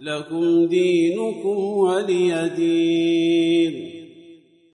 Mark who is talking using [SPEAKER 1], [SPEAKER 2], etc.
[SPEAKER 1] لكم دينكم ولي دين